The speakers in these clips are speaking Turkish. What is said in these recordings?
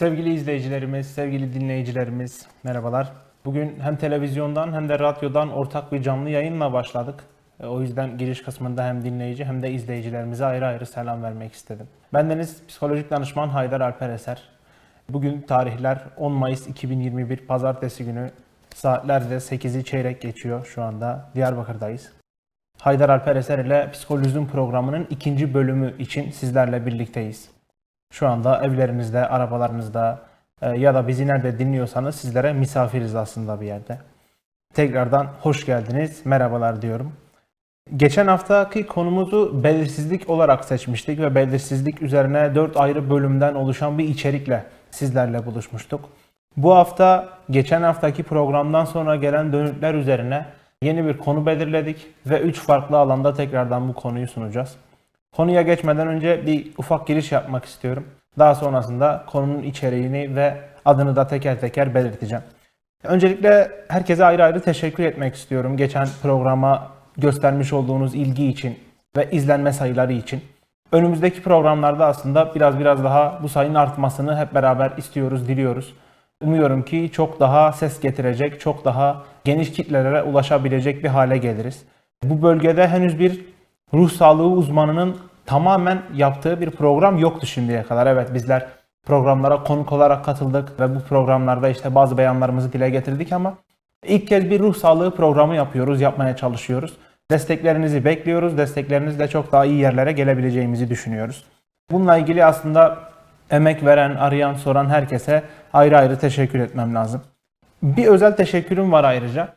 Sevgili izleyicilerimiz, sevgili dinleyicilerimiz merhabalar. Bugün hem televizyondan hem de radyodan ortak bir canlı yayınla başladık. E, O yüzden giriş kısmında hem dinleyici hem de izleyicilerimize ayrı ayrı selam vermek istedim. Bendeniz psikolojik danışman Haydar Alper Eser. Bugün tarihler 10 Mayıs 2021 Pazartesi günü saatlerde 8'i çeyrek geçiyor şu anda Diyarbakır'dayız. Haydar Alper Eser ile Psikolojizm programının ikinci bölümü için sizlerle birlikteyiz. Şu anda evlerinizde, arabalarınızda e, ya da bizi nerede dinliyorsanız sizlere misafiriz aslında bir yerde. Tekrardan hoş geldiniz, merhabalar diyorum. Geçen haftaki konumuzu belirsizlik olarak seçmiştik ve belirsizlik üzerine 4 ayrı bölümden oluşan bir içerikle sizlerle buluşmuştuk. Bu hafta geçen haftaki programdan sonra gelen dönütler üzerine yeni bir konu belirledik ve 3 farklı alanda tekrardan bu konuyu sunacağız. Konuya geçmeden önce bir ufak giriş yapmak istiyorum. Daha sonrasında konunun içeriğini ve adını da teker teker belirteceğim. Öncelikle herkese ayrı ayrı teşekkür etmek istiyorum. Geçen programa göstermiş olduğunuz ilgi için ve izlenme sayıları için. Önümüzdeki programlarda aslında biraz biraz daha bu sayının artmasını hep beraber istiyoruz, diliyoruz. Umuyorum ki çok daha ses getirecek, çok daha geniş kitlelere ulaşabilecek bir hale geliriz. Bu bölgede henüz bir ruh sağlığı uzmanının tamamen yaptığı bir program yoktu şimdiye kadar. Evet bizler programlara konuk olarak katıldık ve bu programlarda işte bazı beyanlarımızı dile getirdik ama ilk kez bir ruh sağlığı programı yapıyoruz, yapmaya çalışıyoruz. Desteklerinizi bekliyoruz. Desteklerinizle çok daha iyi yerlere gelebileceğimizi düşünüyoruz. Bununla ilgili aslında emek veren, arayan, soran herkese ayrı ayrı teşekkür etmem lazım. Bir özel teşekkürüm var ayrıca.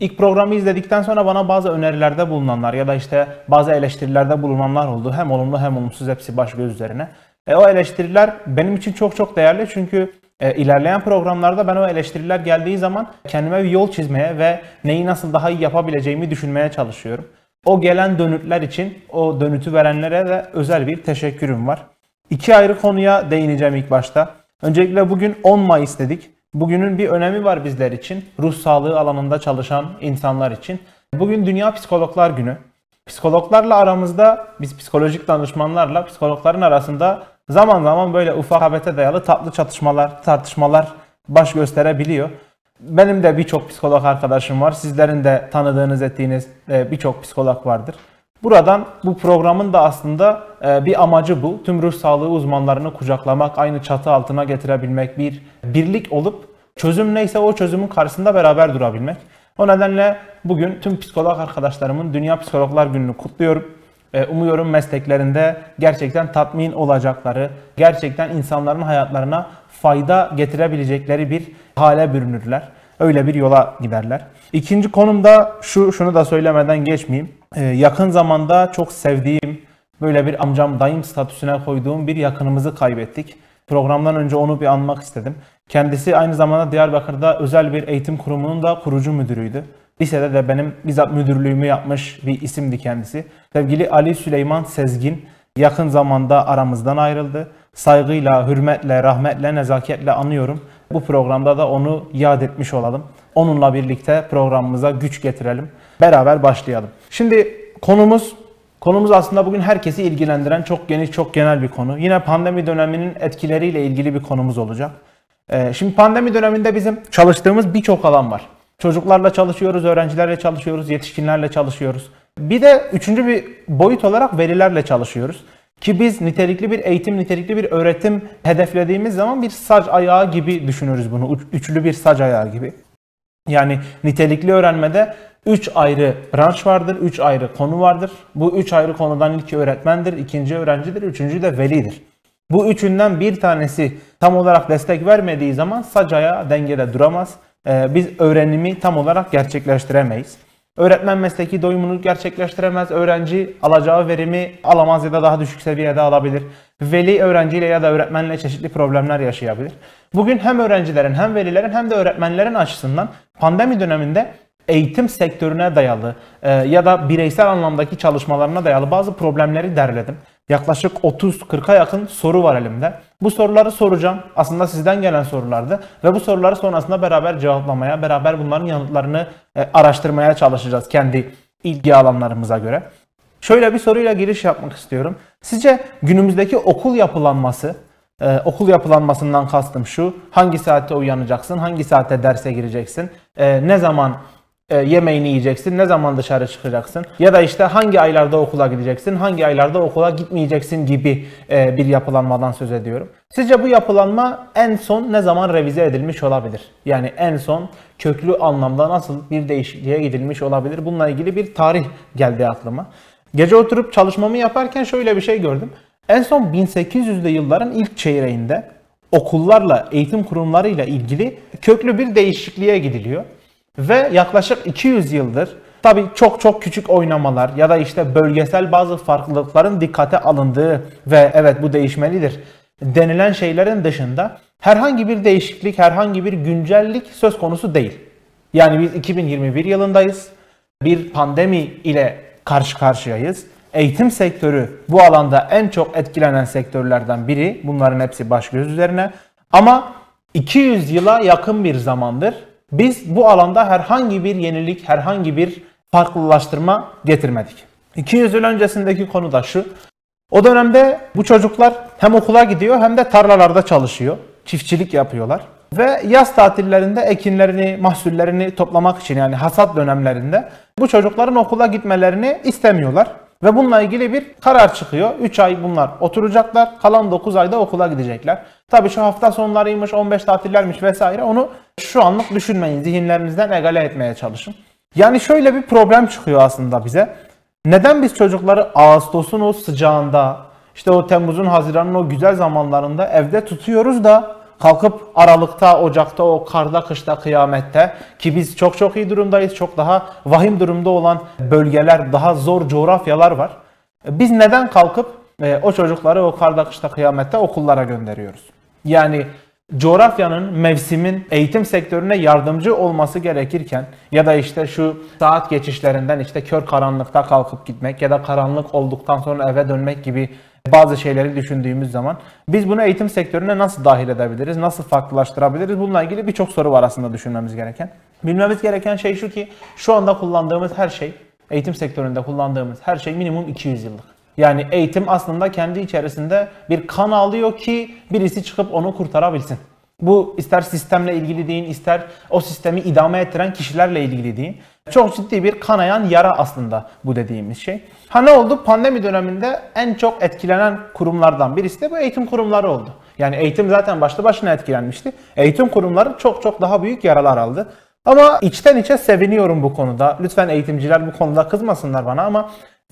İlk programı izledikten sonra bana bazı önerilerde bulunanlar ya da işte bazı eleştirilerde bulunanlar oldu. Hem olumlu hem olumsuz hepsi baş göz üzerine. E, o eleştiriler benim için çok çok değerli çünkü e, ilerleyen programlarda ben o eleştiriler geldiği zaman kendime bir yol çizmeye ve neyi nasıl daha iyi yapabileceğimi düşünmeye çalışıyorum. O gelen dönütler için o dönütü verenlere de özel bir teşekkürüm var. İki ayrı konuya değineceğim ilk başta. Öncelikle bugün 10 Mayıs dedik. Bugünün bir önemi var bizler için. Ruh sağlığı alanında çalışan insanlar için. Bugün Dünya Psikologlar Günü. Psikologlarla aramızda, biz psikolojik danışmanlarla psikologların arasında zaman zaman böyle ufak habete dayalı tatlı çatışmalar, tartışmalar baş gösterebiliyor. Benim de birçok psikolog arkadaşım var. Sizlerin de tanıdığınız, ettiğiniz e, birçok psikolog vardır. Buradan bu programın da aslında e, bir amacı bu. Tüm ruh sağlığı uzmanlarını kucaklamak, aynı çatı altına getirebilmek, bir birlik olup çözüm neyse o çözümün karşısında beraber durabilmek. O nedenle bugün tüm psikolog arkadaşlarımın Dünya Psikologlar Günü'nü kutluyorum. E, Umuyorum mesleklerinde gerçekten tatmin olacakları, gerçekten insanların hayatlarına fayda getirebilecekleri bir hale bürünürler. Öyle bir yola giderler. İkinci konum da şu, şunu da söylemeden geçmeyeyim. E, Yakın zamanda çok sevdiğim, böyle bir amcam dayım statüsüne koyduğum bir yakınımızı kaybettik. Programdan önce onu bir anmak istedim. Kendisi aynı zamanda Diyarbakır'da özel bir eğitim kurumunun da kurucu müdürüydü. Lisede de benim bizzat müdürlüğümü yapmış bir isimdi kendisi. Sevgili Ali Süleyman Sezgin yakın zamanda aramızdan ayrıldı. Saygıyla, hürmetle, rahmetle, nezaketle anıyorum. Bu programda da onu yad etmiş olalım. Onunla birlikte programımıza güç getirelim. Beraber başlayalım. Şimdi konumuz Konumuz aslında bugün herkesi ilgilendiren çok geniş, çok genel bir konu. Yine pandemi döneminin etkileriyle ilgili bir konumuz olacak. Ee, Şimdi pandemi döneminde bizim çalıştığımız birçok alan var. Çocuklarla çalışıyoruz, öğrencilerle çalışıyoruz, yetişkinlerle çalışıyoruz. Bir de üçüncü bir boyut olarak velilerle çalışıyoruz. Ki biz nitelikli bir eğitim, nitelikli bir öğretim hedeflediğimiz zaman bir sac ayağı gibi düşünürüz bunu. Üç- Üçlü bir sac ayağı gibi. Yani nitelikli öğrenmede 3 ayrı branş vardır, 3 ayrı konu vardır. Bu 3 ayrı konudan ilki öğretmendir, ikinci öğrencidir, üçüncü de velidir. Bu üçünden bir tanesi tam olarak destek vermediği zaman sacaya dengede duramaz. Ee, biz öğrenimi tam olarak gerçekleştiremeyiz. Öğretmen mesleki doyumunu gerçekleştiremez. Öğrenci alacağı verimi alamaz ya da daha düşük seviyede alabilir. Veli öğrenciyle ya da öğretmenle çeşitli problemler yaşayabilir. Bugün hem öğrencilerin hem velilerin hem de öğretmenlerin açısından pandemi döneminde eğitim sektörüne dayalı e, ya da bireysel anlamdaki çalışmalarına dayalı bazı problemleri derledim. Yaklaşık 30-40'a yakın soru var elimde. Bu soruları soracağım. Aslında sizden gelen sorulardı. Ve bu soruları sonrasında beraber cevaplamaya, beraber bunların yanıtlarını e, araştırmaya çalışacağız kendi ilgi alanlarımıza göre. Şöyle bir soruyla giriş yapmak istiyorum. Sizce günümüzdeki okul yapılanması Ee, okul yapılanmasından kastım şu. Hangi saatte uyanacaksın? Hangi saatte derse gireceksin? Ee, ne zaman e, yemeğini yiyeceksin? Ne zaman dışarı çıkacaksın? Ya da işte hangi aylarda okula gideceksin? Hangi aylarda okula gitmeyeceksin gibi e, bir yapılanmadan söz ediyorum. Sizce bu yapılanma en son ne zaman revize edilmiş olabilir? Yani en son köklü anlamda nasıl bir değişikliğe gidilmiş olabilir? Bununla ilgili bir tarih geldi aklıma. Gece oturup çalışmamı yaparken şöyle bir şey gördüm. En son 1800'lü yılların ilk çeyreğinde okullarla, eğitim kurumlarıyla ilgili köklü bir değişikliğe gidiliyor. Ve yaklaşık 200 yıldır tabii çok çok küçük oynamalar ya da işte bölgesel bazı farklılıkların dikkate alındığı ve evet bu değişmelidir denilen şeylerin dışında herhangi bir değişiklik, herhangi bir güncellik söz konusu değil. Yani biz 2021 yılındayız. Bir pandemi ile karşı karşıyayız. Eğitim sektörü bu alanda en çok etkilenen sektörlerden biri. Bunların hepsi baş göz üzerine. Ama 200 yıla yakın bir zamandır biz bu alanda herhangi bir yenilik, herhangi bir farklılaştırma getirmedik. 200 yıl öncesindeki konu da şu. O dönemde bu çocuklar hem okula gidiyor hem de tarlalarda çalışıyor. Çiftçilik yapıyorlar. Ve yaz tatillerinde ekinlerini, mahsullerini toplamak için yani hasat dönemlerinde bu çocukların okula gitmelerini istemiyorlar. Ve bununla ilgili bir karar çıkıyor. 3 ay bunlar oturacaklar. Kalan 9 ayda okula gidecekler. Tabii şu hafta sonlarıymış, 15 tatillermiş vesaire onu şu anlık düşünmeyin. Zihinlerinizden egale etmeye çalışın. Yani şöyle bir problem çıkıyor aslında bize. Neden biz çocukları Ağustos'un o sıcağında, işte o Temmuz'un, Haziran'ın o güzel zamanlarında evde tutuyoruz da kalkıp Aralık'ta, Ocak'ta, o karda, kışta, kıyamette ki biz çok çok iyi durumdayız. Çok daha vahim durumda olan bölgeler, daha zor coğrafyalar var. Biz neden kalkıp e, o çocukları o karda, kışta, kıyamette okullara gönderiyoruz? Yani coğrafyanın, mevsimin eğitim sektörüne yardımcı olması gerekirken ya da işte şu saat geçişlerinden işte kör karanlıkta kalkıp gitmek ya da karanlık olduktan sonra eve dönmek gibi bazı şeyleri düşündüğümüz zaman biz bunu eğitim sektörüne nasıl dahil edebiliriz, nasıl farklılaştırabiliriz? Bununla ilgili birçok soru var aslında düşünmemiz gereken. Bilmemiz gereken şey şu ki şu anda kullandığımız her şey, eğitim sektöründe kullandığımız her şey minimum 200 yıllık. Yani eğitim aslında kendi içerisinde bir kan alıyor ki birisi çıkıp onu kurtarabilsin. Bu ister sistemle ilgili deyin, ister o sistemi idame ettiren kişilerle ilgili deyin. Çok ciddi bir kanayan yara aslında bu dediğimiz şey. Ha ne oldu? Pandemi döneminde en çok etkilenen kurumlardan birisi de bu eğitim kurumları oldu. Yani eğitim zaten başlı başına etkilenmişti. Eğitim kurumları çok çok daha büyük yaralar aldı. Ama içten içe seviniyorum bu konuda. Lütfen eğitimciler bu konuda kızmasınlar bana ama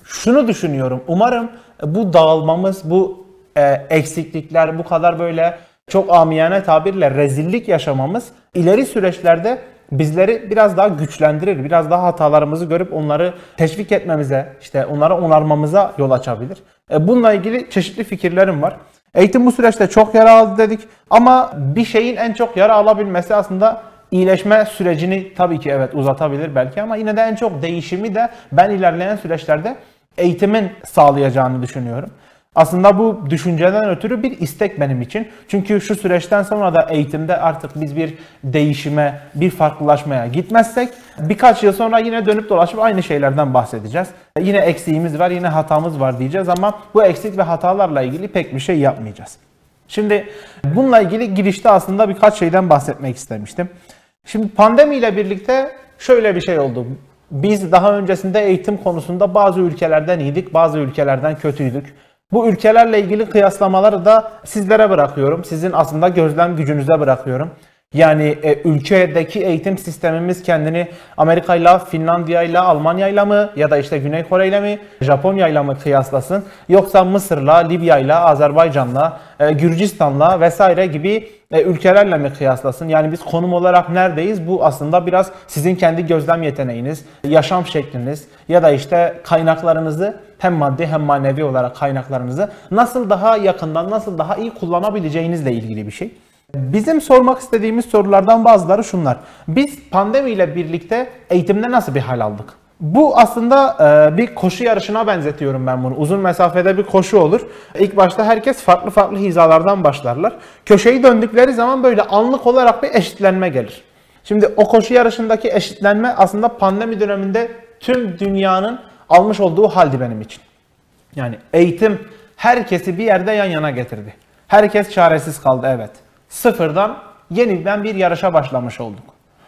şunu düşünüyorum. Umarım bu dağılmamız, bu e, eksiklikler, bu kadar böyle çok amiyane tabirle rezillik yaşamamız ileri süreçlerde bizleri biraz daha güçlendirir. Biraz daha hatalarımızı görüp onları teşvik etmemize, işte onları onarmamıza yol açabilir. E, bununla ilgili çeşitli fikirlerim var. Eğitim bu süreçte çok yara aldı dedik ama bir şeyin en çok yara alabilmesi aslında iyileşme sürecini tabii ki evet uzatabilir belki ama yine de en çok değişimi de ben ilerleyen süreçlerde eğitimin sağlayacağını düşünüyorum. Aslında bu düşünceden ötürü bir istek benim için. Çünkü şu süreçten sonra da eğitimde artık biz bir değişime, bir farklılaşmaya gitmezsek birkaç yıl sonra yine dönüp dolaşıp aynı şeylerden bahsedeceğiz. Yine eksiğimiz var, yine hatamız var diyeceğiz ama bu eksik ve hatalarla ilgili pek bir şey yapmayacağız. Şimdi bununla ilgili girişte aslında birkaç şeyden bahsetmek istemiştim. Şimdi pandemiyle birlikte şöyle bir şey oldu. Biz daha öncesinde eğitim konusunda bazı ülkelerden iyiydik, bazı ülkelerden kötüydük. Bu ülkelerle ilgili kıyaslamaları da sizlere bırakıyorum. Sizin aslında gözlem gücünüze bırakıyorum. Yani e, ülkedeki eğitim sistemimiz kendini Amerika ile, Finlandiya ile, Almanya ile mi ya da işte Güney Kore ile mi, Japonya ile mi kıyaslasın? Yoksa Mısır'la, Libya ile, Azerbaycan'la, e, Gürcistan'la vesaire gibi e, ülkelerle mi kıyaslasın? Yani biz konum olarak neredeyiz? Bu aslında biraz sizin kendi gözlem yeteneğiniz, yaşam şekliniz ya da işte kaynaklarınızı hem maddi hem manevi olarak kaynaklarınızı nasıl daha yakından, nasıl daha iyi kullanabileceğinizle ilgili bir şey. Bizim sormak istediğimiz sorulardan bazıları şunlar. Biz pandemiyle birlikte eğitimde nasıl bir hal aldık? Bu aslında e, bir koşu yarışına benzetiyorum ben bunu. Uzun mesafede bir koşu olur. İlk başta herkes farklı farklı hizalardan başlarlar. Köşeyi döndükleri zaman böyle anlık olarak bir eşitlenme gelir. Şimdi o koşu yarışındaki eşitlenme aslında pandemi döneminde tüm dünyanın almış olduğu haldi benim için. Yani eğitim herkesi bir yerde yan yana getirdi. Herkes çaresiz kaldı evet. Sıfırdan yeniden bir yarışa başlamış olduk.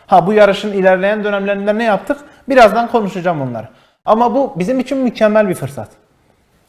Ha bu yarışın ilerleyen dönemlerinde ne yaptık? Birazdan konuşacağım onları. Ama bu bizim için mükemmel bir fırsat.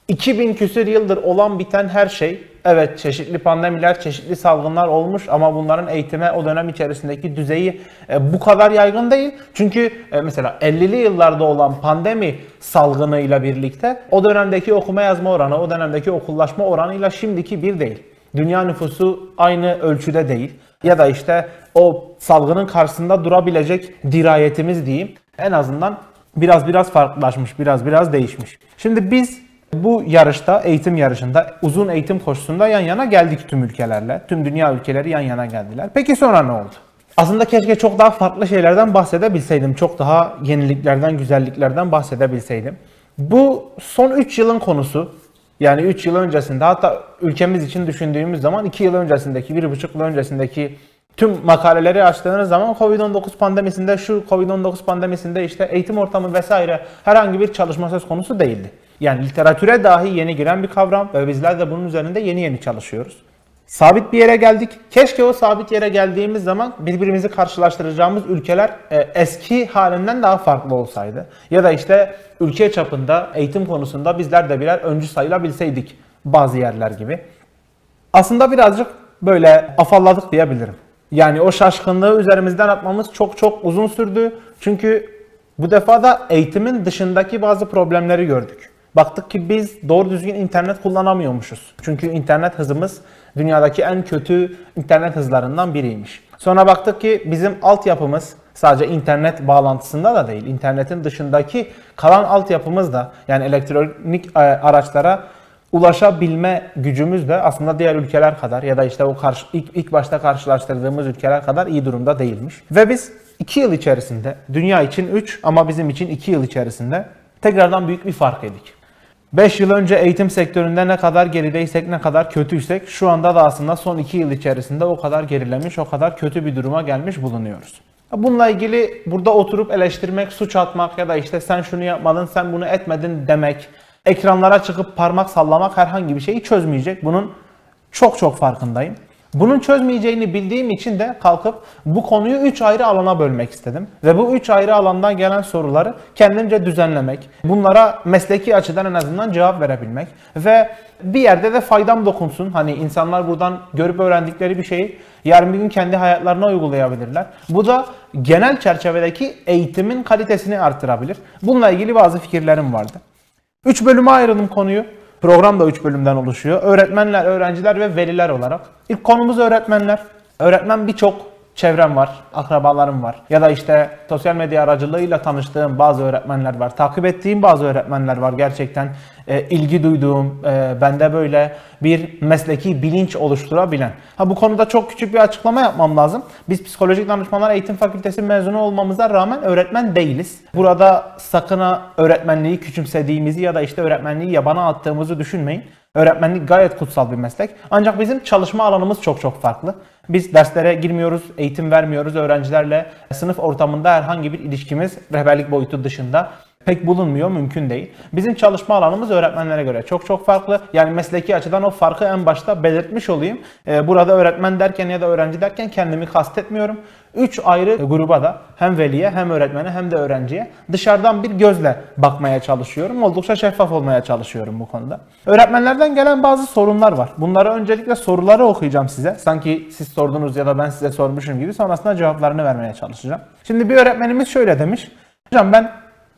2000 küsür yıldır olan biten her şey, evet çeşitli pandemiler, çeşitli salgınlar olmuş ama bunların eğitime o dönem içerisindeki düzeyi e, bu kadar yaygın değil. Çünkü e, mesela 50'li yıllarda olan pandemi salgınıyla birlikte o dönemdeki okuma yazma oranı, o dönemdeki okullaşma oranıyla şimdiki bir değil. Dünya nüfusu aynı ölçüde değil. Ya da işte o salgının karşısında durabilecek dirayetimiz diyeyim. En azından biraz biraz farklılaşmış, biraz biraz değişmiş. Şimdi biz bu yarışta, eğitim yarışında, uzun eğitim koşusunda yan yana geldik tüm ülkelerle. Tüm dünya ülkeleri yan yana geldiler. Peki sonra ne oldu? Aslında keşke çok daha farklı şeylerden bahsedebilseydim. Çok daha yeniliklerden, güzelliklerden bahsedebilseydim. Bu son 3 yılın konusu. Yani 3 yıl öncesinde hatta ülkemiz için düşündüğümüz zaman 2 yıl öncesindeki, 1,5 yıl öncesindeki tüm makaleleri açtığınız zaman Covid-19 pandemisinde şu Covid-19 pandemisinde işte eğitim ortamı vesaire herhangi bir çalışma söz konusu değildi. Yani literatüre dahi yeni giren bir kavram ve bizler de bunun üzerinde yeni yeni çalışıyoruz. Sabit bir yere geldik. Keşke o sabit yere geldiğimiz zaman birbirimizi karşılaştıracağımız ülkeler e, eski halinden daha farklı olsaydı. Ya da işte ülke çapında eğitim konusunda bizler de birer öncü sayılabilseydik bazı yerler gibi. Aslında birazcık böyle afalladık diyebilirim. Yani o şaşkınlığı üzerimizden atmamız çok çok uzun sürdü. Çünkü bu defa da eğitimin dışındaki bazı problemleri gördük. Baktık ki biz doğru düzgün internet kullanamıyormuşuz. Çünkü internet hızımız dünyadaki en kötü internet hızlarından biriymiş. Sonra baktık ki bizim altyapımız sadece internet bağlantısında da değil, internetin dışındaki kalan altyapımız da yani elektronik e, araçlara ulaşabilme gücümüz de aslında diğer ülkeler kadar ya da işte o karşı, ilk, ilk başta karşılaştırdığımız ülkeler kadar iyi durumda değilmiş. Ve biz 2 yıl içerisinde, dünya için 3 ama bizim için 2 yıl içerisinde tekrardan büyük bir fark edik. 5 yıl önce eğitim sektöründe ne kadar gerideysek, ne kadar kötüysek şu anda da aslında son 2 yıl içerisinde o kadar gerilemiş, o kadar kötü bir duruma gelmiş bulunuyoruz. Bununla ilgili burada oturup eleştirmek, suç atmak ya da işte sen şunu yapmadın, sen bunu etmedin demek, ekranlara çıkıp parmak sallamak herhangi bir şeyi çözmeyecek. Bunun çok çok farkındayım. Bunun çözmeyeceğini bildiğim için de kalkıp bu konuyu 3 ayrı alana bölmek istedim. Ve bu 3 ayrı alandan gelen soruları kendimce düzenlemek, bunlara mesleki açıdan en azından cevap verebilmek ve bir yerde de faydam dokunsun. Hani insanlar buradan görüp öğrendikleri bir şeyi yarın bir gün kendi hayatlarına uygulayabilirler. Bu da genel çerçevedeki eğitimin kalitesini artırabilir. Bununla ilgili bazı fikirlerim vardı. 3 bölüme ayırdım konuyu. Program da 3 bölümden oluşuyor. Öğretmenler, öğrenciler ve veliler olarak. İlk konumuz öğretmenler. Öğretmen birçok çevrem var, akrabalarım var. Ya da işte sosyal medya aracılığıyla tanıştığım bazı öğretmenler var. Takip ettiğim bazı öğretmenler var gerçekten. E, ilgi duyduğum, e, bende böyle bir mesleki bilinç oluşturabilen. Ha bu konuda çok küçük bir açıklama yapmam lazım. Biz psikolojik danışmanlar eğitim fakültesi mezunu olmamıza rağmen öğretmen değiliz. Burada sakın öğretmenliği küçümsediğimizi ya da işte öğretmenliği yabana attığımızı düşünmeyin. Öğretmenlik gayet kutsal bir meslek. Ancak bizim çalışma alanımız çok çok farklı. Biz derslere girmiyoruz, eğitim vermiyoruz öğrencilerle. Sınıf ortamında herhangi bir ilişkimiz rehberlik boyutu dışında pek bulunmuyor, mümkün değil. Bizim çalışma alanımız öğretmenlere göre çok çok farklı. Yani mesleki açıdan o farkı en başta belirtmiş olayım. Ee, burada öğretmen derken ya da öğrenci derken kendimi kastetmiyorum. Üç ayrı gruba da hem veliye hem öğretmene hem de öğrenciye dışarıdan bir gözle bakmaya çalışıyorum. Oldukça şeffaf olmaya çalışıyorum bu konuda. Öğretmenlerden gelen bazı sorunlar var. Bunları öncelikle soruları okuyacağım size. Sanki siz sordunuz ya da ben size sormuşum gibi sonrasında cevaplarını vermeye çalışacağım. Şimdi bir öğretmenimiz şöyle demiş. Hocam ben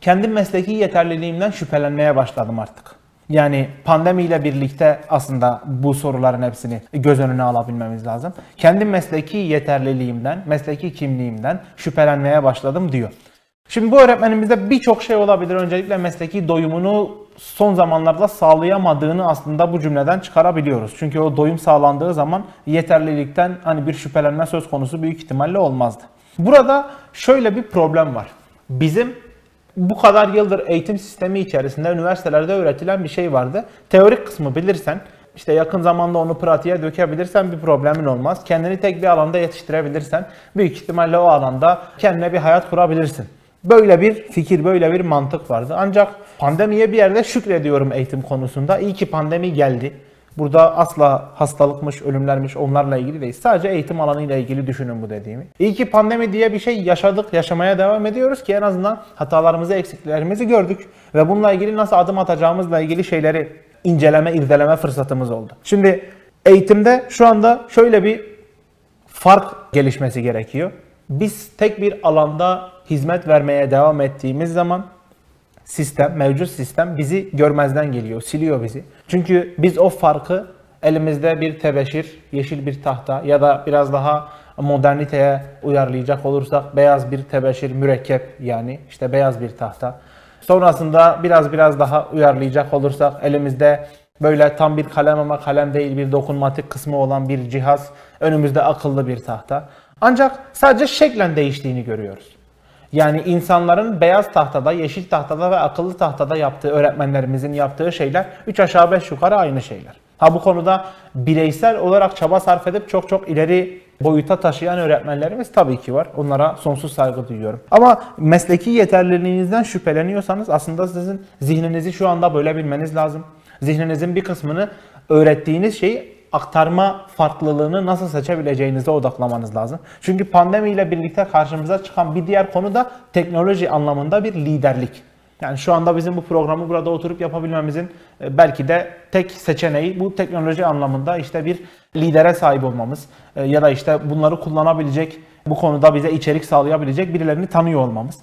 kendi mesleki yeterliliğimden şüphelenmeye başladım artık. Yani pandemiyle birlikte aslında bu soruların hepsini göz önüne alabilmemiz lazım. Kendi mesleki yeterliliğimden, mesleki kimliğimden şüphelenmeye başladım diyor. Şimdi bu öğretmenimizde birçok şey olabilir. Öncelikle mesleki doyumunu son zamanlarda sağlayamadığını aslında bu cümleden çıkarabiliyoruz. Çünkü o doyum sağlandığı zaman yeterlilikten hani bir şüphelenme söz konusu büyük ihtimalle olmazdı. Burada şöyle bir problem var. Bizim bu kadar yıldır eğitim sistemi içerisinde üniversitelerde öğretilen bir şey vardı. Teorik kısmı bilirsen, işte yakın zamanda onu pratiğe dökebilirsen bir problemin olmaz. Kendini tek bir alanda yetiştirebilirsen büyük ihtimalle o alanda kendine bir hayat kurabilirsin. Böyle bir fikir, böyle bir mantık vardı. Ancak pandemiye bir yerde şükrediyorum eğitim konusunda. İyi ki pandemi geldi. Burada asla hastalıkmış, ölümlermiş onlarla ilgili değil. Sadece eğitim alanıyla ilgili düşünün bu dediğimi. İyi ki pandemi diye bir şey yaşadık, yaşamaya devam ediyoruz ki en azından hatalarımızı, eksiklerimizi gördük. Ve bununla ilgili nasıl adım atacağımızla ilgili şeyleri inceleme, irdeleme fırsatımız oldu. Şimdi eğitimde şu anda şöyle bir fark gelişmesi gerekiyor. Biz tek bir alanda hizmet vermeye devam ettiğimiz zaman sistem, mevcut sistem bizi görmezden geliyor, siliyor bizi. Çünkü biz o farkı elimizde bir tebeşir, yeşil bir tahta ya da biraz daha moderniteye uyarlayacak olursak beyaz bir tebeşir, mürekkep yani işte beyaz bir tahta. Sonrasında biraz biraz daha uyarlayacak olursak elimizde böyle tam bir kalem ama kalem değil bir dokunmatik kısmı olan bir cihaz, önümüzde akıllı bir tahta. Ancak sadece şeklen değiştiğini görüyoruz. Yani insanların beyaz tahtada, yeşil tahtada ve akıllı tahtada yaptığı, öğretmenlerimizin yaptığı şeyler 3 aşağı 5 yukarı aynı şeyler. Ha bu konuda bireysel olarak çaba sarf edip çok çok ileri boyuta taşıyan öğretmenlerimiz tabii ki var. Onlara sonsuz saygı duyuyorum. Ama mesleki yeterliliğinizden şüpheleniyorsanız aslında sizin zihninizi şu anda böyle bilmeniz lazım. Zihninizin bir kısmını öğrettiğiniz şeyi aktarma farklılığını nasıl seçebileceğinize odaklamanız lazım. Çünkü pandemiyle birlikte karşımıza çıkan bir diğer konu da teknoloji anlamında bir liderlik. Yani şu anda bizim bu programı burada oturup yapabilmemizin e, belki de tek seçeneği bu teknoloji anlamında işte bir lidere sahip olmamız e, ya da işte bunları kullanabilecek, bu konuda bize içerik sağlayabilecek birilerini tanıyor olmamız.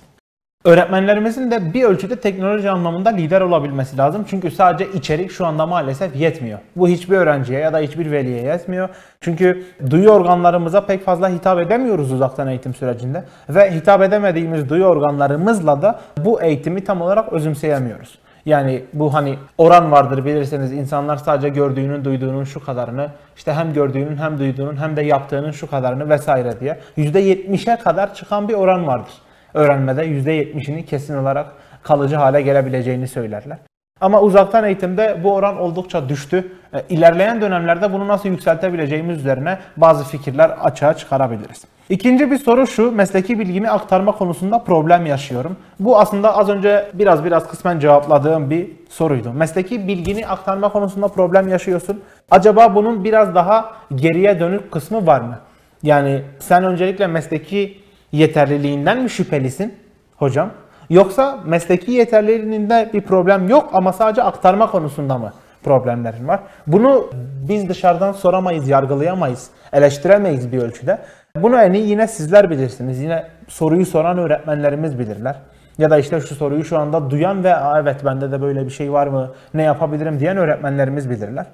Öğretmenlerimizin de bir ölçüde teknoloji anlamında lider olabilmesi lazım. Çünkü sadece içerik şu anda maalesef yetmiyor. Bu hiçbir öğrenciye ya da hiçbir veliye yetmiyor. Çünkü duyu organlarımıza pek fazla hitap edemiyoruz uzaktan eğitim sürecinde. Ve hitap edemediğimiz duyu organlarımızla da bu eğitimi tam olarak özümseyemiyoruz. Yani bu hani oran vardır bilirseniz insanlar sadece gördüğünün, duyduğunun şu kadarını, işte hem gördüğünün hem duyduğunun hem de yaptığının şu kadarını vesaire diye %70'e kadar çıkan bir oran vardır öğrenmede %70'ini kesin olarak kalıcı hale gelebileceğini söylerler. Ama uzaktan eğitimde bu oran oldukça düştü. E, ilerleyen dönemlerde bunu nasıl yükseltebileceğimiz üzerine bazı fikirler açığa çıkarabiliriz. İkinci bir soru şu, mesleki bilgimi aktarma konusunda problem yaşıyorum. Bu aslında az önce biraz biraz kısmen cevapladığım bir soruydu. Mesleki bilgini aktarma konusunda problem yaşıyorsun. Acaba bunun biraz daha geriye dönük kısmı var mı? Yani sen öncelikle mesleki yeterliliğinden mi şüphelisin hocam? Yoksa mesleki yeterliliğinde bir problem yok ama sadece aktarma konusunda mı problemlerin var? Bunu biz dışarıdan soramayız, yargılayamayız, eleştiremeyiz bir ölçüde. Bunu en iyi yine sizler bilirsiniz. Yine soruyu soran öğretmenlerimiz bilirler. Ya da işte şu soruyu şu anda duyan ve evet bende de böyle bir şey var mı, ne yapabilirim diyen öğretmenlerimiz bilirler.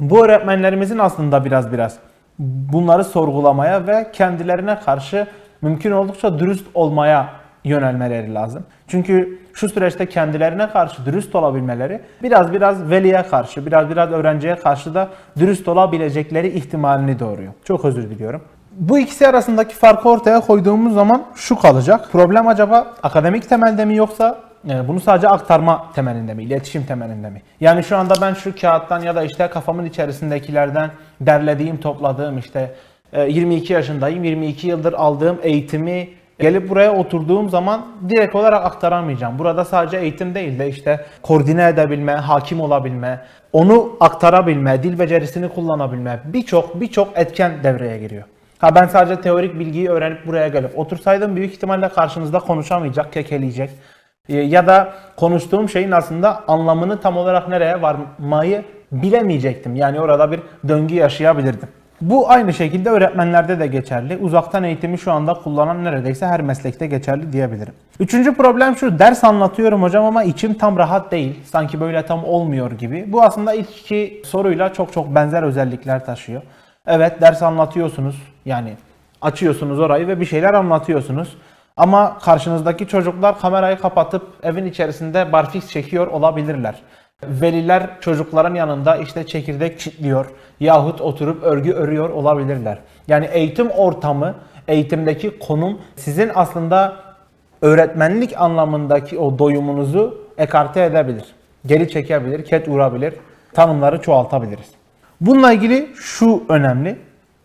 Bu öğretmenlerimizin aslında biraz biraz bunları sorgulamaya ve kendilerine karşı mümkün oldukça dürüst olmaya yönelmeleri lazım. Çünkü şu süreçte kendilerine karşı dürüst olabilmeleri biraz biraz veliye karşı, biraz biraz öğrenciye karşı da dürüst olabilecekleri ihtimalini doğuruyor. Çok özür diliyorum. Bu ikisi arasındaki farkı ortaya koyduğumuz zaman şu kalacak. Problem acaba akademik temelde mi yoksa e, bunu sadece aktarma temelinde mi, iletişim temelinde mi? Yani şu anda ben şu kağıttan ya da işte kafamın içerisindekilerden derlediğim, topladığım işte 22 ee, yaşındayım. 22 yıldır aldığım eğitimi gelip buraya oturduğum zaman direkt olarak aktaramayacağım. Burada sadece eğitim değil de işte koordine edebilme, hakim olabilme, onu aktarabilme, dil becerisini kullanabilme birçok birçok etken devreye giriyor. Ha ben sadece teorik bilgiyi öğrenip buraya gelip otursaydım büyük ihtimalle karşınızda konuşamayacak, kekeleyecek. Ee, ya da konuştuğum şeyin aslında anlamını tam olarak nereye varmayı bilemeyecektim. Yani orada bir döngü yaşayabilirdim. Bu aynı şekilde öğretmenlerde de geçerli. Uzaktan eğitimi şu anda kullanan neredeyse her meslekte geçerli diyebilirim. Üçüncü problem şu, ders anlatıyorum hocam ama içim tam rahat değil. Sanki böyle tam olmuyor gibi. Bu aslında ilk iki soruyla çok çok benzer özellikler taşıyor. Evet ders anlatıyorsunuz. Yani açıyorsunuz orayı ve bir şeyler anlatıyorsunuz. Ama karşınızdaki çocuklar kamerayı kapatıp evin içerisinde barfix çekiyor olabilirler. Veliler çocukların yanında işte çekirdek çitliyor yahut oturup örgü örüyor olabilirler. Yani eğitim ortamı, eğitimdeki konum sizin aslında öğretmenlik anlamındaki o doyumunuzu ekarte edebilir. Geri çekebilir, ket vurabilir, tanımları çoğaltabiliriz. Bununla ilgili şu önemli.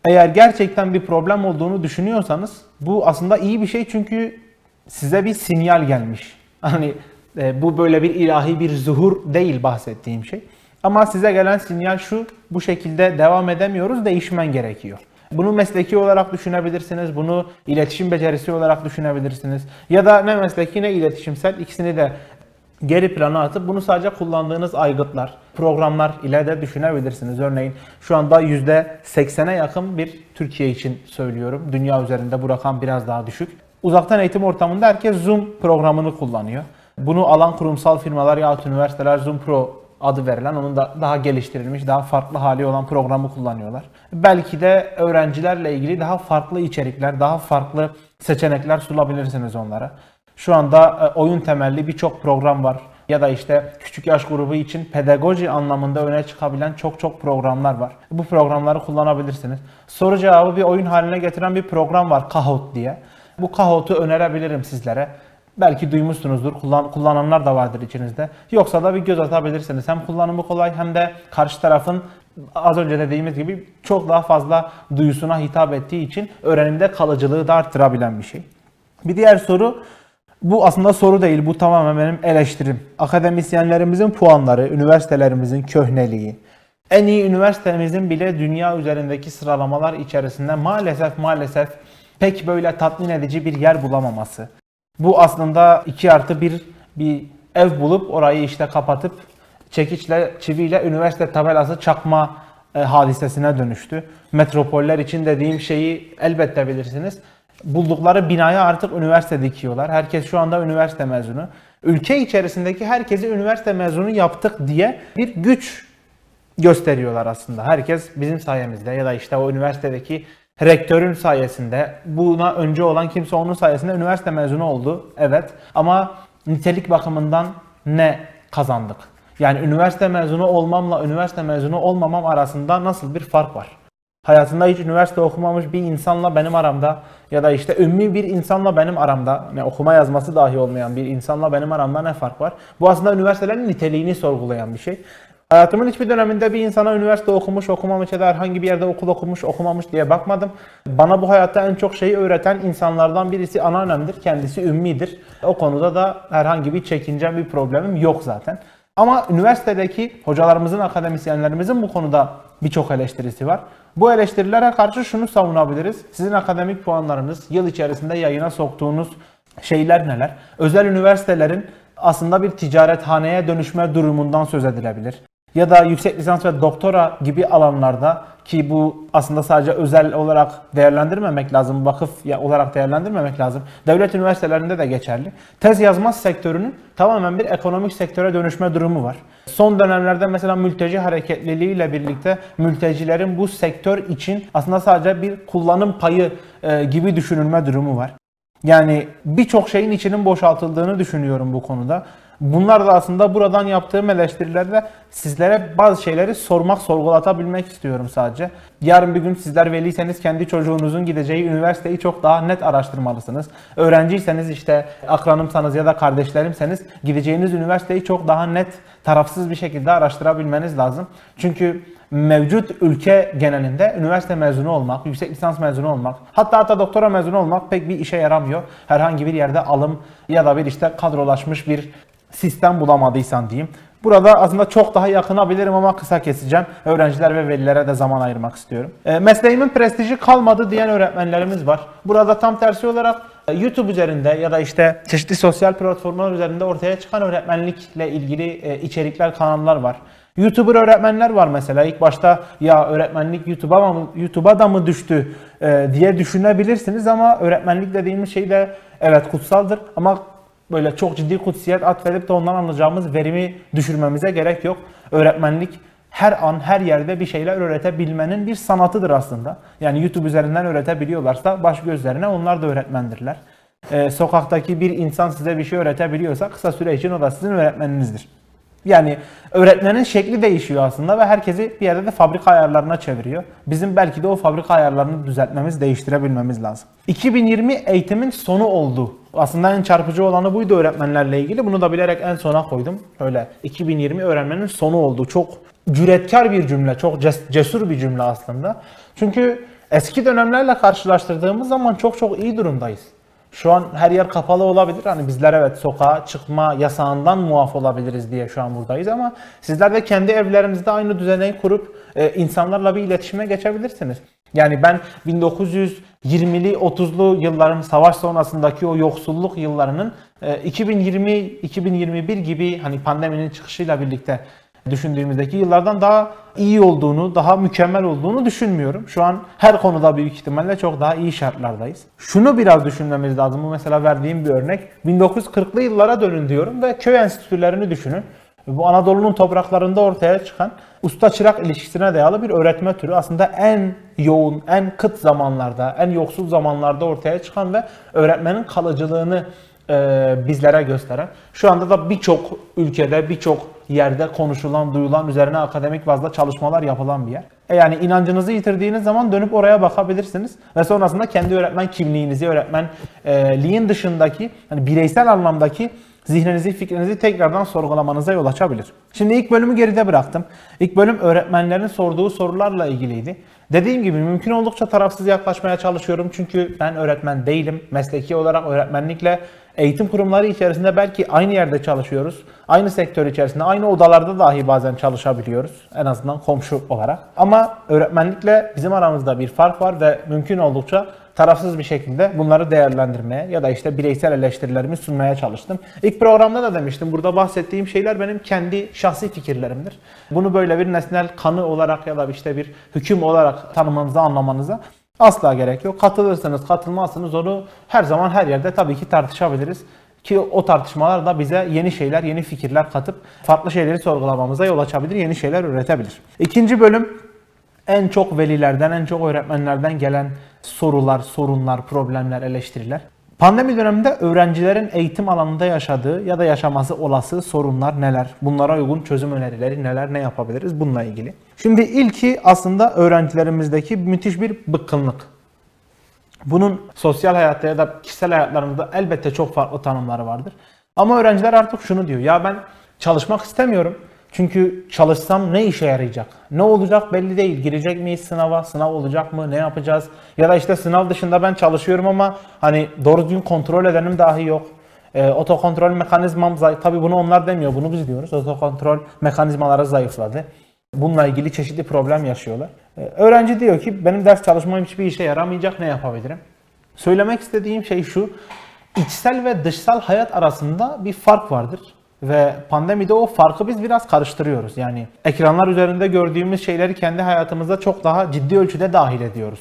Eğer gerçekten bir problem olduğunu düşünüyorsanız bu aslında iyi bir şey çünkü size bir sinyal gelmiş. Hani e, bu böyle bir ilahi bir zuhur değil bahsettiğim şey. Ama size gelen sinyal şu, bu şekilde devam edemiyoruz, değişmen gerekiyor. Bunu mesleki olarak düşünebilirsiniz, bunu iletişim becerisi olarak düşünebilirsiniz. Ya da ne mesleki ne iletişimsel ikisini de geri plana atıp bunu sadece kullandığınız aygıtlar, programlar ile de düşünebilirsiniz. Örneğin şu anda %80'e yakın bir Türkiye için söylüyorum. Dünya üzerinde bu rakam biraz daha düşük. Uzaktan eğitim ortamında herkes Zoom programını kullanıyor. Bunu alan kurumsal firmalar ya üniversiteler Zoom Pro adı verilen, onun da daha geliştirilmiş, daha farklı hali olan programı kullanıyorlar. Belki de öğrencilerle ilgili daha farklı içerikler, daha farklı seçenekler sunabilirsiniz onlara. Şu anda e, oyun temelli birçok program var. Ya da işte küçük yaş grubu için pedagoji anlamında öne çıkabilen çok çok programlar var. Bu programları kullanabilirsiniz. Soru cevabı bir oyun haline getiren bir program var Kahoot diye. Bu Kahoot'u önerebilirim sizlere. Belki duymuşsunuzdur. Kullan, kullananlar da vardır içinizde. Yoksa da bir göz atabilirsiniz. Hem kullanımı kolay hem de karşı tarafın az önce dediğimiz gibi çok daha fazla duyusuna hitap ettiği için öğrenimde kalıcılığı da arttırabilen bir şey. Bir diğer soru bu aslında soru değil, bu tamamen benim eleştirim. Akademisyenlerimizin puanları, üniversitelerimizin köhneliği, en iyi üniversitemizin bile dünya üzerindeki sıralamalar içerisinde maalesef maalesef pek böyle tatmin edici bir yer bulamaması. Bu aslında 2 artı 1 bir ev bulup orayı işte kapatıp çekiçle, çiviyle üniversite tabelası çakma e, hadisesine dönüştü. Metropoller için dediğim şeyi elbette bilirsiniz. Buldukları binaya artık üniversite dikiyorlar. Herkes şu anda üniversite mezunu. Ülke içerisindeki herkesi üniversite mezunu yaptık diye bir güç gösteriyorlar aslında. Herkes bizim sayemizde ya da işte o üniversitedeki rektörün sayesinde buna önce olan kimse onun sayesinde üniversite mezunu oldu. Evet ama nitelik bakımından ne kazandık? Yani üniversite mezunu olmamla üniversite mezunu olmamam arasında nasıl bir fark var? Hayatında hiç üniversite okumamış bir insanla benim aramda ya da işte ümmi bir insanla benim aramda, ne okuma yazması dahi olmayan bir insanla benim aramda ne fark var? Bu aslında üniversitelerin niteliğini sorgulayan bir şey. Hayatımın hiçbir döneminde bir insana üniversite okumuş, okumamış ya da herhangi bir yerde okul okumuş, okumamış diye bakmadım. Bana bu hayatta en çok şeyi öğreten insanlardan birisi anneannemdir. Kendisi ümmidir. O konuda da herhangi bir çekincem, bir problemim yok zaten. Ama üniversitedeki hocalarımızın, akademisyenlerimizin bu konuda birçok eleştirisi var. Bu eleştirilere karşı şunu savunabiliriz. Sizin akademik puanlarınız, yıl içerisinde yayına soktuğunuz şeyler neler? Özel üniversitelerin aslında bir ticarethaneye dönüşme durumundan söz edilebilir ya da yüksek lisans ve doktora gibi alanlarda ki bu aslında sadece özel olarak değerlendirmemek lazım, vakıf olarak değerlendirmemek lazım. Devlet üniversitelerinde de geçerli. Tez yazma sektörünün tamamen bir ekonomik sektöre dönüşme durumu var. Son dönemlerde mesela mülteci hareketliliği ile birlikte mültecilerin bu sektör için aslında sadece bir kullanım payı e, gibi düşünülme durumu var. Yani birçok şeyin içinin boşaltıldığını düşünüyorum bu konuda. Bunlar da aslında buradan yaptığım eleştirilerde sizlere bazı şeyleri sormak, sorgulatabilmek istiyorum sadece. Yarın bir gün sizler veliyseniz kendi çocuğunuzun gideceği üniversiteyi çok daha net araştırmalısınız. Öğrenciyseniz işte akranımsanız ya da kardeşlerimseniz gideceğiniz üniversiteyi çok daha net, tarafsız bir şekilde araştırabilmeniz lazım. Çünkü mevcut ülke genelinde üniversite mezunu olmak, yüksek lisans mezunu olmak, hatta hatta doktora mezunu olmak pek bir işe yaramıyor. Herhangi bir yerde alım ya da bir işte kadrolaşmış bir sistem bulamadıysan diyeyim. Burada aslında çok daha yakınabilirim ama kısa keseceğim. Öğrenciler ve velilere de zaman ayırmak istiyorum. E, mesleğimin prestiji kalmadı diyen öğretmenlerimiz var. Burada tam tersi olarak e, YouTube üzerinde ya da işte çeşitli sosyal platformlar üzerinde ortaya çıkan öğretmenlikle ilgili e, içerikler, kanallar var. YouTuber öğretmenler var mesela. İlk başta ya öğretmenlik YouTube'a mı YouTube'a da mı düştü diye düşünebilirsiniz ama öğretmenlik dediğimiz şey de evet kutsaldır ama böyle çok ciddi kutsiyet atfedip de ondan alacağımız verimi düşürmemize gerek yok. Öğretmenlik her an her yerde bir şeyler öğretebilmenin bir sanatıdır aslında. Yani YouTube üzerinden öğretebiliyorlarsa baş gözlerine onlar da öğretmendirler. Ee, sokaktaki bir insan size bir şey öğretebiliyorsa kısa süre için o da sizin öğretmeninizdir. Yani öğretmenin şekli değişiyor aslında ve herkesi bir yerde de fabrika ayarlarına çeviriyor. Bizim belki de o fabrika ayarlarını düzeltmemiz, değiştirebilmemiz lazım. 2020 eğitimin sonu oldu. Aslında en çarpıcı olanı buydu öğretmenlerle ilgili. Bunu da bilerek en sona koydum. Öyle 2020 öğrenmenin sonu oldu. Çok cüretkar bir cümle, çok cesur bir cümle aslında. Çünkü eski dönemlerle karşılaştırdığımız zaman çok çok iyi durumdayız. Şu an her yer kapalı olabilir. Hani bizler evet sokağa çıkma yasağından muaf olabiliriz diye şu an buradayız ama sizler de kendi evlerinizde aynı düzeneyi kurup e, insanlarla bir iletişime geçebilirsiniz. Yani ben 1920'li 30'lu yılların savaş sonrasındaki o yoksulluk yıllarının 2020-2021 gibi hani pandeminin çıkışıyla birlikte düşündüğümüzdeki yıllardan daha iyi olduğunu, daha mükemmel olduğunu düşünmüyorum. Şu an her konuda büyük ihtimalle çok daha iyi şartlardayız. Şunu biraz düşünmemiz lazım. Bu mesela verdiğim bir örnek. 1940'lı yıllara dönün diyorum ve köy enstitülerini düşünün. Bu Anadolu'nun topraklarında ortaya çıkan usta çırak ilişkisine dayalı bir öğretme türü aslında en yoğun, en kıt zamanlarda, en yoksul zamanlarda ortaya çıkan ve öğretmenin kalıcılığını e, bizlere gösteren. Şu anda da birçok ülkede, birçok yerde konuşulan, duyulan, üzerine akademik bazda çalışmalar yapılan bir yer. E yani inancınızı yitirdiğiniz zaman dönüp oraya bakabilirsiniz ve sonrasında kendi öğretmen kimliğinizi, öğretmenliğin dışındaki, hani bireysel anlamdaki zihninizi, fikrinizi tekrardan sorgulamanıza yol açabilir. Şimdi ilk bölümü geride bıraktım. İlk bölüm öğretmenlerin sorduğu sorularla ilgiliydi. Dediğim gibi mümkün oldukça tarafsız yaklaşmaya çalışıyorum çünkü ben öğretmen değilim. Mesleki olarak öğretmenlikle eğitim kurumları içerisinde belki aynı yerde çalışıyoruz. Aynı sektör içerisinde, aynı odalarda dahi bazen çalışabiliyoruz. En azından komşu olarak. Ama öğretmenlikle bizim aramızda bir fark var ve mümkün oldukça tarafsız bir şekilde bunları değerlendirmeye ya da işte bireysel eleştirilerimi sunmaya çalıştım. İlk programda da demiştim. Burada bahsettiğim şeyler benim kendi şahsi fikirlerimdir. Bunu böyle bir nesnel kanı olarak ya da işte bir hüküm olarak tanımanıza, anlamanıza asla gerek yok. Katılırsınız, katılmazsınız onu her zaman her yerde tabii ki tartışabiliriz. Ki o tartışmalar da bize yeni şeyler, yeni fikirler katıp farklı şeyleri sorgulamamıza yol açabilir, yeni şeyler üretebilir. İkinci bölüm en çok velilerden, en çok öğretmenlerden gelen sorular, sorunlar, problemler, eleştiriler. Pandemi döneminde öğrencilerin eğitim alanında yaşadığı ya da yaşaması olası sorunlar neler? Bunlara uygun çözüm önerileri neler? Ne yapabiliriz? Bununla ilgili. Şimdi ilki aslında öğrencilerimizdeki müthiş bir bıkkınlık. Bunun sosyal hayatta ya da kişisel hayatlarında elbette çok farklı tanımları vardır. Ama öğrenciler artık şunu diyor. Ya ben çalışmak istemiyorum. Çünkü çalışsam ne işe yarayacak? Ne olacak belli değil. Girecek miyiz sınava? Sınav olacak mı? Ne yapacağız? Ya da işte sınav dışında ben çalışıyorum ama hani doğru düzgün kontrol edenim dahi yok. E, otokontrol mekanizmam zayıf. Tabii bunu onlar demiyor. Bunu biz diyoruz. Otokontrol mekanizmaları zayıfladı. Bununla ilgili çeşitli problem yaşıyorlar. E, öğrenci diyor ki benim ders çalışmam hiçbir işe yaramayacak. Ne yapabilirim? Söylemek istediğim şey şu. İçsel ve dışsal hayat arasında bir fark vardır. Ve pandemide o farkı biz biraz karıştırıyoruz. Yani ekranlar üzerinde gördüğümüz şeyleri kendi hayatımızda çok daha ciddi ölçüde dahil ediyoruz.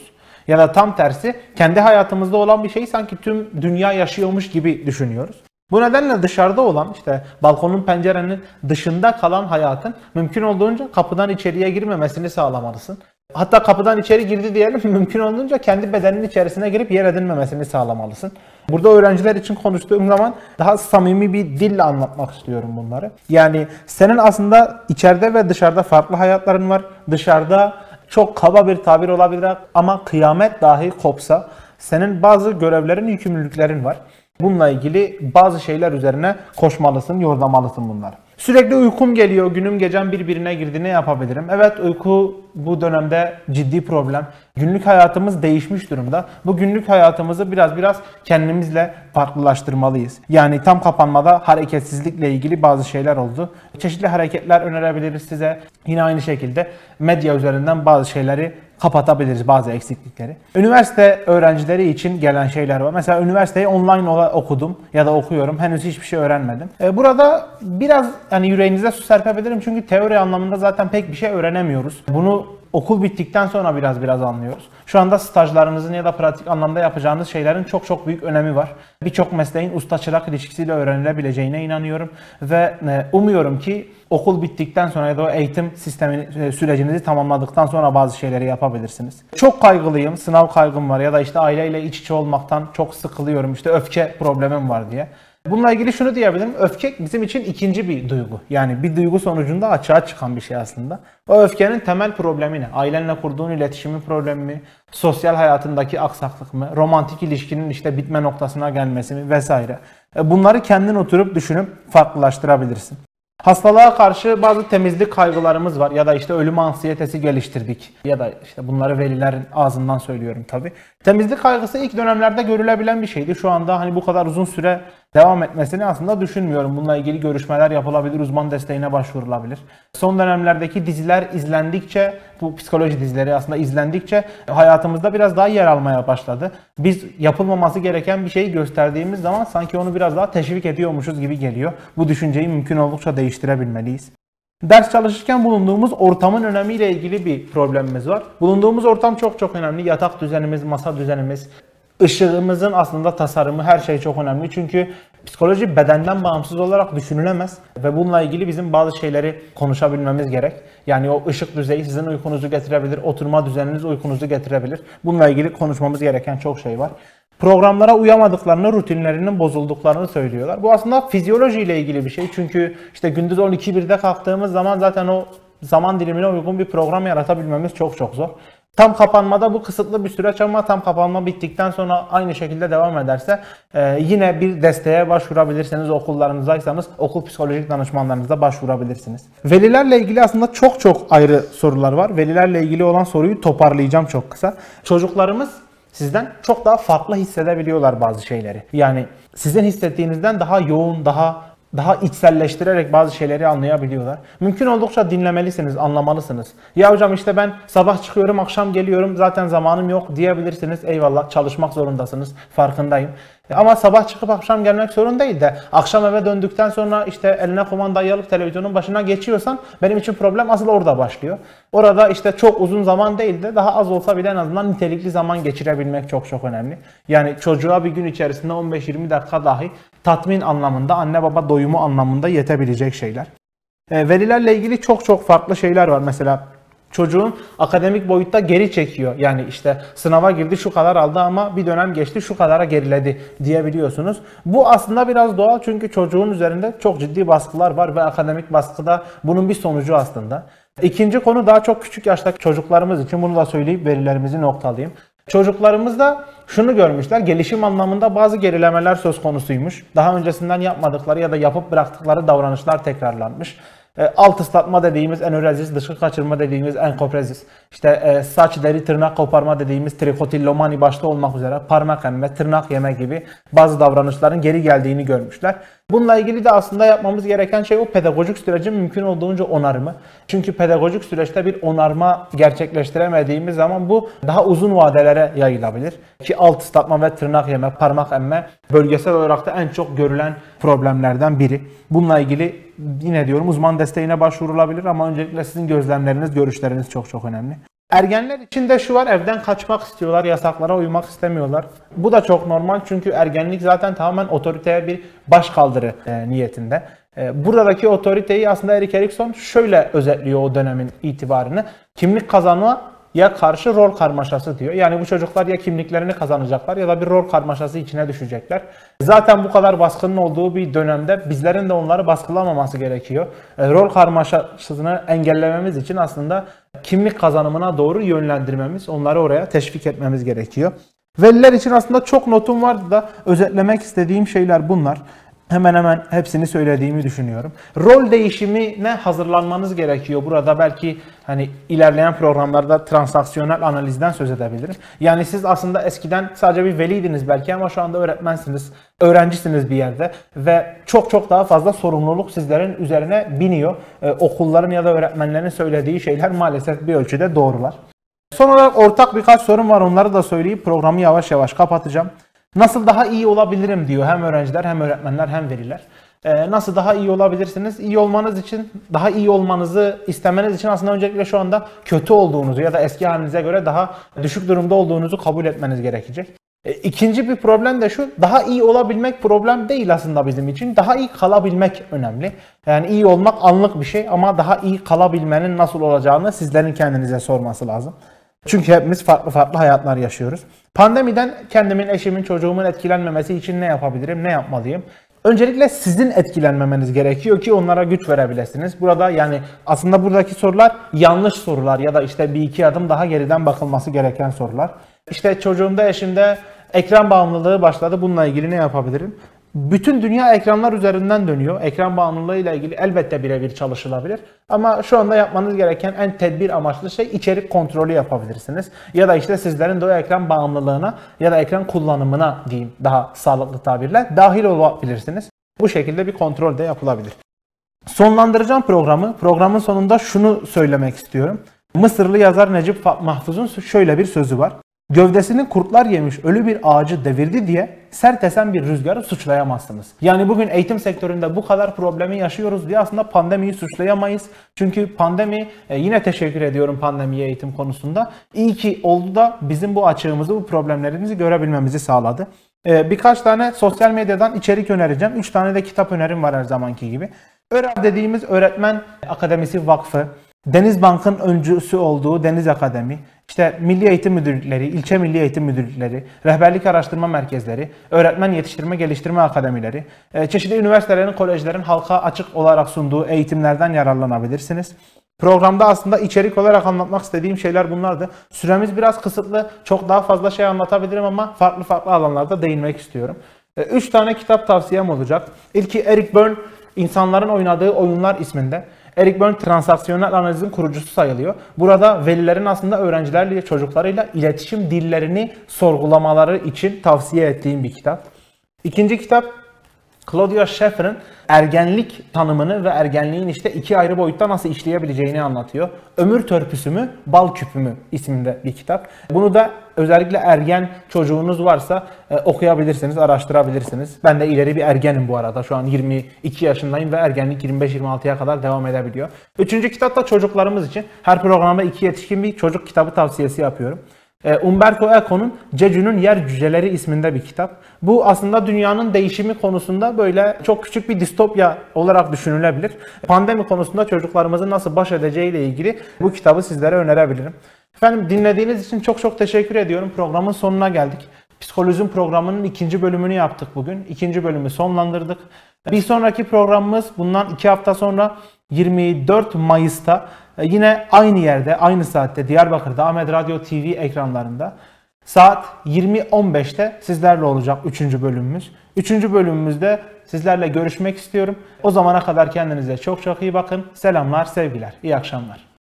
Ya da tam tersi kendi hayatımızda olan bir şeyi sanki tüm dünya yaşıyormuş gibi düşünüyoruz. Bu nedenle dışarıda olan işte balkonun pencerenin dışında kalan hayatın mümkün olduğunca kapıdan içeriye girmemesini sağlamalısın. Hatta kapıdan içeri girdi diyelim mümkün olduğunca kendi bedenin içerisine girip yer edinmemesini sağlamalısın. Burada öğrenciler için konuştuğum zaman daha samimi bir dille anlatmak istiyorum bunları. Yani senin aslında içeride ve dışarıda farklı hayatların var. Dışarıda çok kaba bir tabir olabilir ama kıyamet dahi kopsa senin bazı görevlerin, yükümlülüklerin var. Bununla ilgili bazı şeyler üzerine koşmalısın, yordlamalısın bunları. Sürekli uykum geliyor, günüm gecem birbirine girdi ne yapabilirim? Evet uyku bu dönemde ciddi problem. Günlük hayatımız değişmiş durumda. Bu günlük hayatımızı biraz biraz kendimizle farklılaştırmalıyız. Yani tam kapanmada hareketsizlikle ilgili bazı şeyler oldu. Çeşitli hareketler önerebiliriz size. Yine aynı şekilde medya üzerinden bazı şeyleri kapatabiliriz bazı eksiklikleri. Üniversite öğrencileri için gelen şeyler var. Mesela üniversiteyi online okudum ya da okuyorum. Henüz hiçbir şey öğrenmedim. E, burada biraz yani yüreğinize su serpebilirim çünkü teori anlamında zaten pek bir şey öğrenemiyoruz. Bunu okul bittikten sonra biraz biraz anlıyoruz. Şu anda stajlarınızın ya da pratik anlamda yapacağınız şeylerin çok çok büyük önemi var. Birçok mesleğin usta çırak ilişkisiyle öğrenilebileceğine inanıyorum ve e, umuyorum ki okul bittikten sonra ya da o eğitim sistemi e, sürecinizi tamamladıktan sonra bazı şeyleri yapabilirsiniz. Çok kaygılıyım, sınav kaygım var ya da işte aileyle iç içe olmaktan çok sıkılıyorum, işte öfke problemim var diye. Bununla ilgili şunu diyebilirim. Öfke bizim için ikinci bir duygu. Yani bir duygu sonucunda açığa çıkan bir şey aslında. O öfkenin temel problemi ne? Ailenle kurduğun iletişimin problemi mi? Sosyal hayatındaki aksaklık mı? Romantik ilişkinin işte bitme noktasına gelmesi mi? Vesaire. E, bunları kendin oturup düşünüp farklılaştırabilirsin. Hastalığa karşı bazı temizlik kaygılarımız var ya da işte ölüm ansiyetesi geliştirdik ya da işte bunları velilerin ağzından söylüyorum tabi. Temizlik kaygısı ilk dönemlerde görülebilen bir şeydi. Şu anda hani bu kadar uzun süre devam etmesini aslında düşünmüyorum. Bununla ilgili görüşmeler yapılabilir, uzman desteğine başvurulabilir. Son dönemlerdeki diziler izlendikçe, bu psikoloji dizileri aslında izlendikçe hayatımızda biraz daha yer almaya başladı. Biz yapılmaması gereken bir şeyi gösterdiğimiz zaman sanki onu biraz daha teşvik ediyormuşuz gibi geliyor. Bu düşünceyi mümkün oldukça değiştirebilmeliyiz. Ders çalışırken bulunduğumuz ortamın önemiyle ilgili bir problemimiz var. Bulunduğumuz ortam çok çok önemli. Yatak düzenimiz, masa düzenimiz, ışığımızın aslında tasarımı her şey çok önemli. Çünkü psikoloji bedenden bağımsız olarak düşünülemez ve bununla ilgili bizim bazı şeyleri konuşabilmemiz gerek. Yani o ışık düzeyi sizin uykunuzu getirebilir, oturma düzeniniz uykunuzu getirebilir. Bununla ilgili konuşmamız gereken çok şey var. Programlara uyamadıklarını, rutinlerinin bozulduklarını söylüyorlar. Bu aslında fizyoloji ile ilgili bir şey. Çünkü işte gündüz 12-1'de kalktığımız zaman zaten o zaman dilimine uygun bir program yaratabilmemiz çok çok zor. Tam kapanmada bu kısıtlı bir süreç ama tam kapanma bittikten sonra aynı şekilde devam ederse e, yine bir desteğe başvurabilirsiniz. Okullarınızdaysanız okul psikolojik danışmanlarınıza başvurabilirsiniz. Velilerle ilgili aslında çok çok ayrı sorular var. Velilerle ilgili olan soruyu toparlayacağım çok kısa. Çocuklarımız sizden çok daha farklı hissedebiliyorlar bazı şeyleri. Yani sizin hissettiğinizden daha yoğun, daha daha içselleştirerek bazı şeyleri anlayabiliyorlar. Mümkün oldukça dinlemelisiniz, anlamalısınız. Ya hocam işte ben sabah çıkıyorum, akşam geliyorum, zaten zamanım yok diyebilirsiniz. Eyvallah, çalışmak zorundasınız, farkındayım. Ama sabah çıkıp akşam gelmek sorun değil de akşam eve döndükten sonra işte eline kumandayı alıp televizyonun başına geçiyorsan benim için problem asıl orada başlıyor. Orada işte çok uzun zaman değil de daha az olsa bile en azından nitelikli zaman geçirebilmek çok çok önemli. Yani çocuğa bir gün içerisinde 15-20 dakika dahi tatmin anlamında, anne baba doyumu anlamında yetebilecek şeyler. E, verilerle ilgili çok çok farklı şeyler var. Mesela çocuğun akademik boyutta geri çekiyor. Yani işte sınava girdi şu kadar aldı ama bir dönem geçti şu kadara geriledi diyebiliyorsunuz. Bu aslında biraz doğal çünkü çocuğun üzerinde çok ciddi baskılar var ve akademik baskıda bunun bir sonucu aslında. İkinci konu daha çok küçük yaştaki çocuklarımız için bunu da söyleyip verilerimizi noktalayayım. Çocuklarımızda şunu görmüşler, gelişim anlamında bazı gerilemeler söz konusuymuş. Daha öncesinden yapmadıkları ya da yapıp bıraktıkları davranışlar tekrarlanmış. E, alt ıslatma dediğimiz enorezis, dışkı kaçırma dediğimiz enkoprezis, işte e, saç, deri, tırnak koparma dediğimiz trikotillomani başta olmak üzere parmak emme, tırnak yeme gibi bazı davranışların geri geldiğini görmüşler. Bununla ilgili de aslında yapmamız gereken şey o pedagojik sürecin mümkün olduğunca onarımı. Çünkü pedagojik süreçte bir onarma gerçekleştiremediğimiz zaman bu daha uzun vadelere yayılabilir. Ki alt ıslatma ve tırnak yeme, parmak emme bölgesel olarak da en çok görülen problemlerden biri. Bununla ilgili yine diyorum uzman desteğine başvurulabilir ama öncelikle sizin gözlemleriniz, görüşleriniz çok çok önemli. Ergenler için de şu var evden kaçmak istiyorlar, yasaklara uymak istemiyorlar. Bu da çok normal çünkü ergenlik zaten tamamen otoriteye bir baş kaldırı e, niyetinde. E, buradaki otoriteyi aslında Erik Erikson şöyle özetliyor o dönemin itibarını. Kimlik kazanma ya karşı rol karmaşası diyor. Yani bu çocuklar ya kimliklerini kazanacaklar ya da bir rol karmaşası içine düşecekler. Zaten bu kadar baskının olduğu bir dönemde bizlerin de onları baskılamaması gerekiyor. E, rol karmaşasını engellememiz için aslında kimlik kazanımına doğru yönlendirmemiz, onları oraya teşvik etmemiz gerekiyor. Veliler için aslında çok notum vardı da özetlemek istediğim şeyler bunlar. Hemen hemen hepsini söylediğimi düşünüyorum. Rol değişimine hazırlanmanız gerekiyor. Burada belki hani ilerleyen programlarda transaksiyonel analizden söz edebilirim. Yani siz aslında eskiden sadece bir veliydiniz belki ama şu anda öğretmensiniz, öğrencisiniz bir yerde ve çok çok daha fazla sorumluluk sizlerin üzerine biniyor. Ee, okulların ya da öğretmenlerin söylediği şeyler maalesef bir ölçüde doğrular. Son olarak ortak birkaç sorun var onları da söyleyip programı yavaş yavaş kapatacağım. Nasıl daha iyi olabilirim diyor hem öğrenciler hem öğretmenler hem veliler. Ee, nasıl daha iyi olabilirsiniz? İyi olmanız için, daha iyi olmanızı istemeniz için aslında öncelikle şu anda kötü olduğunuzu ya da eski halinize göre daha düşük durumda olduğunuzu kabul etmeniz gerekecek. E, ikinci bir problem de şu, daha iyi olabilmek problem değil aslında bizim için. Daha iyi kalabilmek önemli. Yani iyi olmak anlık bir şey ama daha iyi kalabilmenin nasıl olacağını sizlerin kendinize sorması lazım. Çünkü hepimiz farklı farklı hayatlar yaşıyoruz. Pandemiden kendimin, eşimin, çocuğumun etkilenmemesi için ne yapabilirim, ne yapmalıyım? Öncelikle sizin etkilenmemeniz gerekiyor ki onlara güç verebilirsiniz. Burada yani aslında buradaki sorular yanlış sorular ya da işte bir iki adım daha geriden bakılması gereken sorular. İşte çocuğumda, eşimde ekran bağımlılığı başladı. Bununla ilgili ne yapabilirim? Bütün dünya ekranlar üzerinden dönüyor. Ekran bağımlılığı ile ilgili elbette birebir çalışılabilir. Ama şu anda yapmanız gereken en tedbir amaçlı şey içerik kontrolü yapabilirsiniz. Ya da işte sizlerin de o ekran bağımlılığına ya da ekran kullanımına diyeyim daha sağlıklı tabirle dahil olabilirsiniz. Bu şekilde bir kontrol de yapılabilir. Sonlandıracağım programı. Programın sonunda şunu söylemek istiyorum. Mısırlı yazar Necip Mahfuz'un şöyle bir sözü var. Gövdesini kurtlar yemiş ölü bir ağacı devirdi diye sert esen bir rüzgarı suçlayamazsınız. Yani bugün eğitim sektöründe bu kadar problemi yaşıyoruz diye aslında pandemiyi suçlayamayız. Çünkü pandemi e, yine teşekkür ediyorum pandemiye eğitim konusunda. İyi ki oldu da bizim bu açığımızı, bu problemlerimizi görebilmemizi sağladı. E, birkaç tane sosyal medyadan içerik önereceğim. Üç tane de kitap önerim var her zamanki gibi. ÖRAV dediğimiz Öğretmen Akademisi Vakfı, Denizbank'ın öncüsü olduğu Deniz Akademi, işte Milli Eğitim Müdürlükleri, ilçe Milli Eğitim Müdürlükleri, rehberlik araştırma merkezleri, öğretmen yetiştirme geliştirme akademileri, e, çeşitli üniversitelerin, kolejlerin halka açık olarak sunduğu eğitimlerden yararlanabilirsiniz. Programda aslında içerik olarak anlatmak istediğim şeyler bunlardı. Süremiz biraz kısıtlı. Çok daha fazla şey anlatabilirim ama farklı farklı alanlarda değinmek istiyorum. E, üç tane kitap tavsiyem olacak. İlki Eric Berne, İnsanların Oynadığı Oyunlar isminde. Eric Berne transaksiyonel analizin kurucusu sayılıyor. Burada velilerin aslında öğrencilerle, çocuklarıyla iletişim dillerini sorgulamaları için tavsiye ettiğim bir kitap. İkinci kitap Claudia Schiffer'ın ergenlik tanımını ve ergenliğin işte iki ayrı boyutta nasıl işleyebileceğini anlatıyor. Ömür Törpüsü mü, Bal Küpü mü isminde bir kitap. Bunu da özellikle ergen çocuğunuz varsa e, okuyabilirsiniz, araştırabilirsiniz. Ben de ileri bir ergenim bu arada. Şu an 22 yaşındayım ve ergenlik 25-26'ya kadar devam edebiliyor. Üçüncü kitap da çocuklarımız için. Her programda iki yetişkin bir çocuk kitabı tavsiyesi yapıyorum. E, Umberto Eco'nun Jeju'nun Yer Cüceleri isminde bir kitap. Bu aslında dünyanın değişimi konusunda böyle çok küçük bir distopya olarak düşünülebilir. Pandemi konusunda çocuklarımızın nasıl baş edeceği ile ilgili bu kitabı sizlere önerebilirim. Efendim dinlediğiniz için çok çok teşekkür ediyorum. Programın sonuna geldik. Psikolojim programının ikinci bölümünü yaptık bugün. İkinci bölümü sonlandırdık. Bir sonraki programımız bundan iki hafta sonra 24 Mayıs'ta e, yine aynı yerde, aynı saatte Diyarbakır'da Ahmet Radyo TV ekranlarında saat 20.15'te sizlerle olacak 3. bölümümüz. 3. bölümümüzde sizlerle görüşmek istiyorum. O zamana kadar kendinize çok çok iyi bakın. Selamlar, sevgiler. İyi akşamlar.